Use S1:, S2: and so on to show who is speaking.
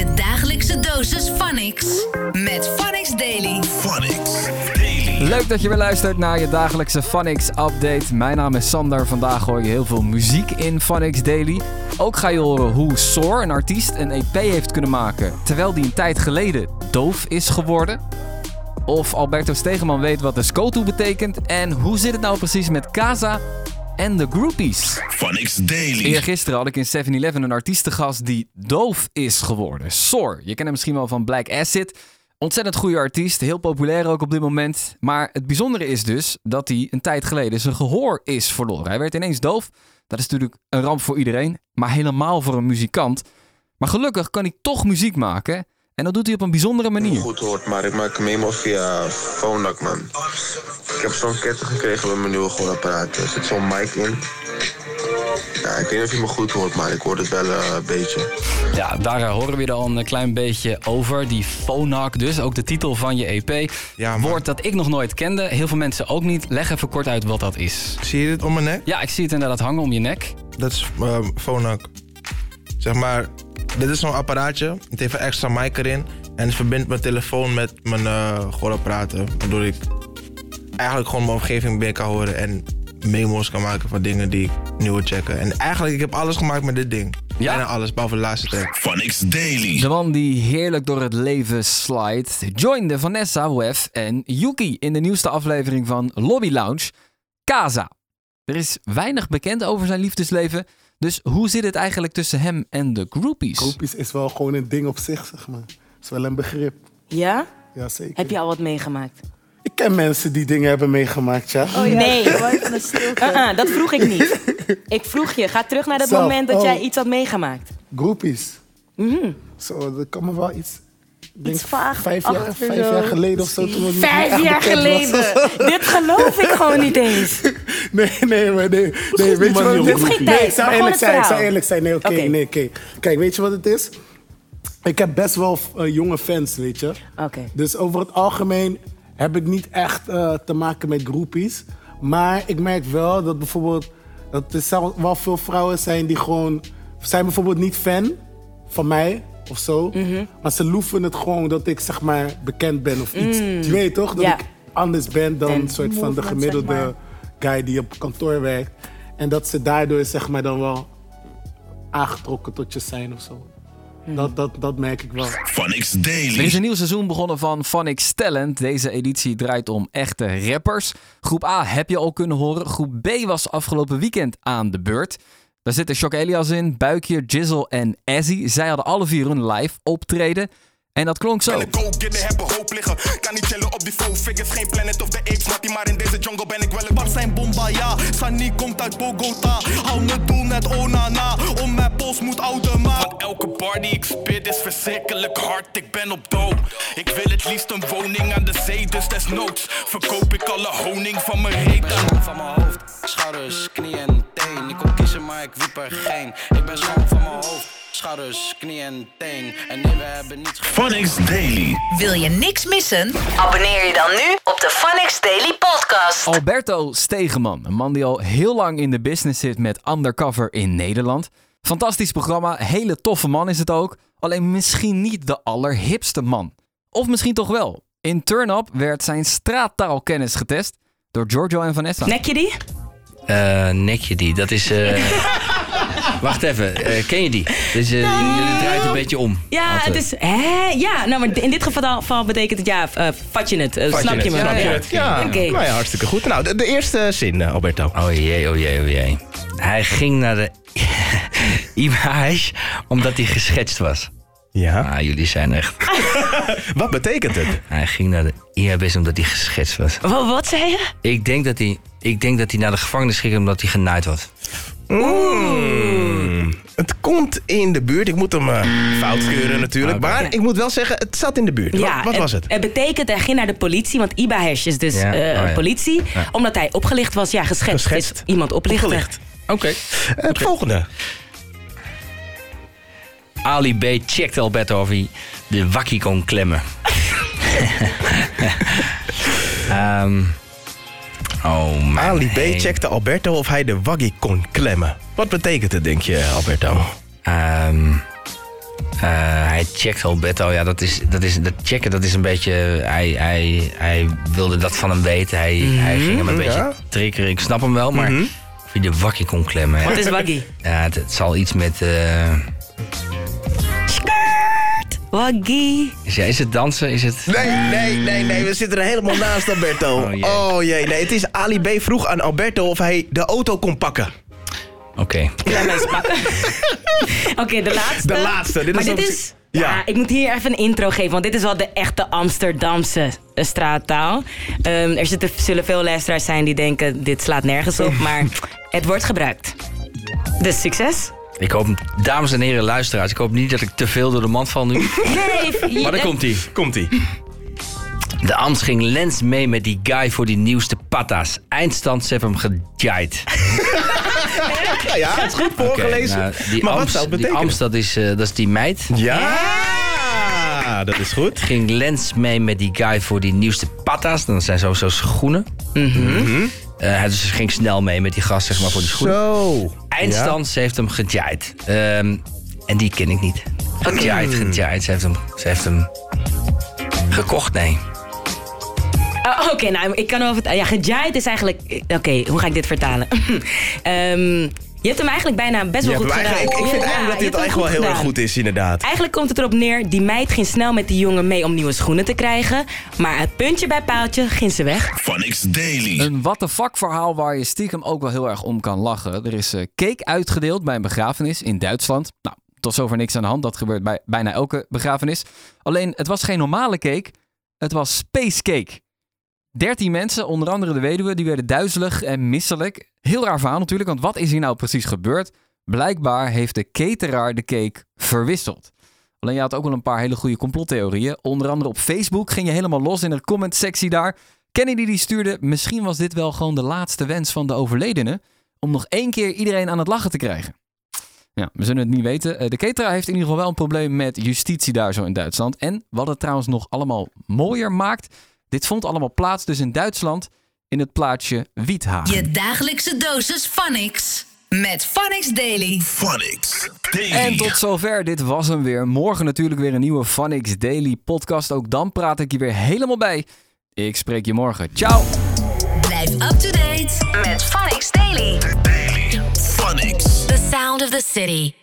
S1: Je dagelijkse dosis Phonics. Met Phonics Daily.
S2: Phonics Daily.
S3: Leuk dat je weer luistert naar je dagelijkse Phonics update. Mijn naam is Sander. Vandaag hoor je heel veel muziek in Phonics Daily. Ook ga je horen hoe Soar, een artiest, een EP heeft kunnen maken... terwijl die een tijd geleden doof is geworden. Of Alberto Stegeman weet wat de SCOTO betekent. En hoe zit het nou precies met Casa en de groupies?
S2: Phonics Daily.
S3: Eergisteren had ik in 7-Eleven een artiestengast die doof is geworden. Soar. Je kent hem misschien wel van Black Acid. Ontzettend goede artiest, heel populair ook op dit moment. Maar het bijzondere is dus dat hij een tijd geleden zijn gehoor is verloren. Hij werd ineens doof. Dat is natuurlijk een ramp voor iedereen, maar helemaal voor een muzikant. Maar gelukkig kan hij toch muziek maken. En dat doet hij op een bijzondere manier.
S4: goed hoort, maar ik maak hem helemaal via Phonak, man. Ik heb zo'n ketting gekregen met mijn nieuwe gehoorapparaat. Er zit zo'n mic in. Ja, ik weet niet of je me goed hoort, maar ik hoor het wel eh, een beetje.
S3: Ja, daar eh, horen we er al een klein beetje over. Die Phonak dus, ook de titel van je EP.
S5: Ja, man.
S3: Woord dat ik nog nooit kende, heel veel mensen ook niet. Leg even kort uit wat dat is.
S5: Zie je dit om mijn nek?
S3: Ja, ik zie het inderdaad hangen om je nek.
S5: Dat is uh, Phonak. Zeg maar, dit is zo'n apparaatje. Het heeft een extra mic erin. En het verbindt mijn telefoon met mijn uh, gehoorapparaten. Waardoor ik eigenlijk gewoon mijn omgeving binnen kan horen. En memo's kan maken van dingen die ik nu wil checken. En eigenlijk, ik heb alles gemaakt met dit ding.
S3: Ja?
S5: Bijna alles, behalve de laatste track.
S2: Phonics Daily.
S3: De man die heerlijk door het leven slijt, joinde Vanessa, Wef en Yuki in de nieuwste aflevering van Lobby Lounge, Casa. Er is weinig bekend over zijn liefdesleven, dus hoe zit het eigenlijk tussen hem en de groupies?
S6: Groupies is wel gewoon een ding op zich, zeg maar. is wel een begrip.
S7: Ja?
S6: Ja, zeker.
S7: Heb je al wat meegemaakt?
S6: Ken mensen die dingen hebben meegemaakt, ja.
S7: Nee, Uh-uh, dat vroeg ik niet. Ik vroeg je, ga terug naar het
S6: Zelf,
S7: moment dat
S6: oh.
S7: jij iets had meegemaakt.
S6: Groupies. Zo, dat kan me wel iets... denk
S7: Iets vaag
S6: Vijf jaar, vijf jaar geleden of zo. Toen het
S7: Vijf jaar geleden. Dit geloof ik gewoon niet eens.
S6: Nee, nee, maar nee. nee weet je wat het is? Nee, ik zou eerlijk zijn. Ik
S7: het
S6: zou eerlijk zijn. Nee, oké,
S7: Oké.
S6: nee, oké. Kijk, weet je wat het is? Ik heb best wel eh, jonge fans, weet je.
S7: Oké.
S6: Dus over het algemeen heb ik niet echt eh, te maken met groepies. Maar ik merk wel dat bijvoorbeeld... dat er wel veel vrouwen zijn die gewoon... zijn bijvoorbeeld niet fan van mij of zo.
S7: Mhm.
S6: Maar ze loeven het gewoon dat ik zeg maar bekend ben of iets. Je weet toch? Dat
S7: Mm.
S6: Ik anders ben dan
S7: En
S6: een soort van de gemiddelde
S7: zeg
S6: guy die op kantoor werkt. En dat ze daardoor zeg maar dan wel aangetrokken tot je zijn of zo.
S7: Mm.
S6: Dat, dat, dat merk ik wel.
S2: Phonics
S3: Er is
S2: Daily.
S3: een nieuw seizoen begonnen van Phonics Talent. Deze editie draait om echte rappers. Groep A heb je al kunnen horen. Groep B was afgelopen weekend aan de beurt. Daar zitten Shock Elias in, Buikje, Jizzle en Azzy. Zij hadden alle vier hun live optreden. En dat klonk zo.
S8: Go-getter hebben hoop liggen. Kan niet chillen op die four figures. Geen Planet of the Apes, mattie. Maar in deze jungle ben ik wel een... Wat zijn bomba, ja. Sani komt uit Bogota. Hou me doel net Onana. Om mijn pols moet oude maat. Want elke bar die ik spit is verschrikkelijk hard. Ik ben op dood. Ik wil het liefst een woning aan de zee. Dus desnoods verkoop ik alle honing van mijn reet aan.
S9: van mijn hoofd, schouders, knie en teen. Ik kon kiezen, maar ik wiep er geen. Ik ben schoon van mijn hoofd, schouders, knie en teen. En nee, we hebben niets
S2: Phonics Daily.
S1: Wil je niks missen? Abonneer je dan nu op de Phonics Daily Podcast.
S3: Alberto Stegeman, een man die al heel lang in de business zit met Undercover in Nederland. Fantastisch programma, hele toffe man is het ook. Alleen misschien niet de allerhipste man. Of misschien toch wel. In Turn Up werd zijn straattaalkennis getest door Giorgio en Vanessa.
S7: Nek je die?
S10: Eh, nek je die? Dat is. eh, Wacht even, eh, ken je die? Dus eh, je draait een beetje om.
S7: Ja,
S10: Altijd.
S7: het is... Hè? Ja, nou, maar in dit geval betekent het ja, eh, vat je het.
S11: Vat
S7: snap je, me?
S11: Snap je
S7: Ja.
S11: het? Ja,
S7: Oké.
S11: nou ja, hartstikke goed. Nou, de, de eerste zin, Alberto.
S10: Oh jee, oh jee, oh jee. Hij ging naar de IMH omdat hij geschetst was.
S11: Ja.
S10: Ah, jullie zijn echt.
S11: Wat betekent het?
S10: Hij ging naar de IHBS omdat hij geschetst was.
S7: Wa- Wat zei je?
S10: Ik denk dat hij, ik denk dat hij naar de gevangenis ging omdat hij genaaid was.
S11: Mm. Het komt in de buurt. Ik moet hem eh, fout keuren natuurlijk. Maar ik moet wel zeggen, het zat in de buurt.
S7: Ja,
S11: wat wat was het?
S7: Het betekent, hij ging naar de politie, want Ibahesh is dus
S10: Ja,
S7: eh,
S10: oh ja.
S7: politie. Omdat hij opgelicht was. Ja, geschetst.
S11: Geschetst.
S7: Is iemand oplichten.
S11: Opgelicht.
S10: Oké.
S11: Het volgende.
S10: Ali B checkte Alberto of hij de wakkie kon klemmen. Ehm oh man.
S11: Ali B checkte Alberto of hij de waggie kon klemmen. Wat betekent het, denk je, Alberto?
S10: Ehm hij checkt Alberto. Ja, dat is, dat is, dat checken dat is een beetje... Hij, hij, hij wilde dat van hem weten. Hij, hij ging hem een
S11: ja.
S10: beetje triggeren. Ik snap hem wel, maar...
S11: Mhm.
S10: Of hij de wakkie kon klemmen.
S7: Wat is waggy?
S10: Ja, het, het zal iets met... eh,
S7: Waggy.
S10: is, ja, is het dansen? Is het...
S11: Nee, nee, nee, nee. We zitten er helemaal naast, Alberto.
S10: Oh, jee.
S11: Oh jee, nee. Het is Ali B. vroeg aan Alberto of hij de auto kon pakken.
S10: Oké.
S7: Pakken. Oké, de laatste.
S11: De laatste. Dit
S7: maar
S11: is
S7: dit is...
S11: Ja.
S7: Ja. ik moet hier even een intro geven, want dit is wel de echte Amsterdamse eh, straattaal. Ehm, er zitten, zullen veel luisteraars zijn die denken, dit slaat nergens op, maar het wordt gebruikt. Dus succes.
S10: Ik hoop, dames en heren luisteraars, ik hoop niet dat ik te veel door de mand val nu.
S7: Nee,
S10: Maar daar komt hij.
S11: Komt-ie.
S10: De Amst ging Lens mee met die guy voor die nieuwste patas. Eindstand, ze hebben hem gejaaid.
S11: Ja, ja, het is goed voorgelezen.
S10: nou, die
S11: maar wat
S10: Amst,
S11: zou het
S10: die? Amst, dat is, eh, dat is die meid.
S11: Ja, dat is goed.
S10: Ging Lens mee met die guy voor die nieuwste patas. Dat zijn sowieso schoenen.
S11: Mhm.
S10: Eh, hij dus ging snel mee met die gast, zeg maar, voor die schoenen.
S11: Zo.
S10: Eindstand, ze heeft hem gejaaid. Ehm, en die ken ik niet. Gejaaid, gejaaid. Ze heeft hem, ze heeft hem gekocht, nee.
S7: Oh, Oké, nou, ik kan wel vertellen. Ja, gejaaid is eigenlijk... Oké, hoe ga ik dit vertalen? Ehm, je hebt hem eigenlijk bijna best wel
S11: Je
S7: goed gedaan.
S11: eigenlijk- ik vind
S7: Ja,
S11: eigenlijk dat dit
S7: hem
S11: wel heel erg goed is, inderdaad.
S7: Eigenlijk komt het erop neer, die meid ging snel met die jongen mee om nieuwe schoenen te krijgen. Maar het puntje bij paaltje ging ze weg.
S2: Phonics Daily.
S3: Een what the fuck verhaal waar je stiekem ook wel heel erg om kan lachen. Er is eh, cake uitgedeeld bij een begrafenis in Duitsland. Nou, tot zover niks aan de hand. Dat gebeurt bij bijna elke begrafenis. Alleen, het was geen normale cake. Het was space cake. 13 mensen, onder andere de weduwe, die werden duizelig en misselijk. Heel raar verhaal natuurlijk, want wat is hier nou precies gebeurd? Blijkbaar heeft de cateraar de cake verwisseld. Alleen je had ook wel een paar hele goede complottheorieën. Onder andere op Facebook ging je helemaal los in de commentsectie daar. Kennedy die stuurde, misschien was dit wel gewoon de laatste wens van de overledene... om nog één keer iedereen aan het lachen te krijgen. Ja, we zullen het niet weten. Eh, De cateraar heeft in ieder geval wel een probleem met justitie daar zo in Duitsland. En wat het trouwens nog allemaal mooier maakt... dit vond allemaal plaats dus in Duitsland in het plaatsje Wiethagen.
S1: Je dagelijkse dosis Phonics. Met Phonics Daily.
S2: Phonics Daily.
S3: En tot zover, dit was hem weer. Morgen natuurlijk weer een nieuwe Phonics Daily podcast. Ook dan praat ik je weer helemaal bij. Ik spreek je morgen. Ciao!
S1: Blijf up to date met Phonics Daily.
S2: Phonics.
S1: The sound of the city.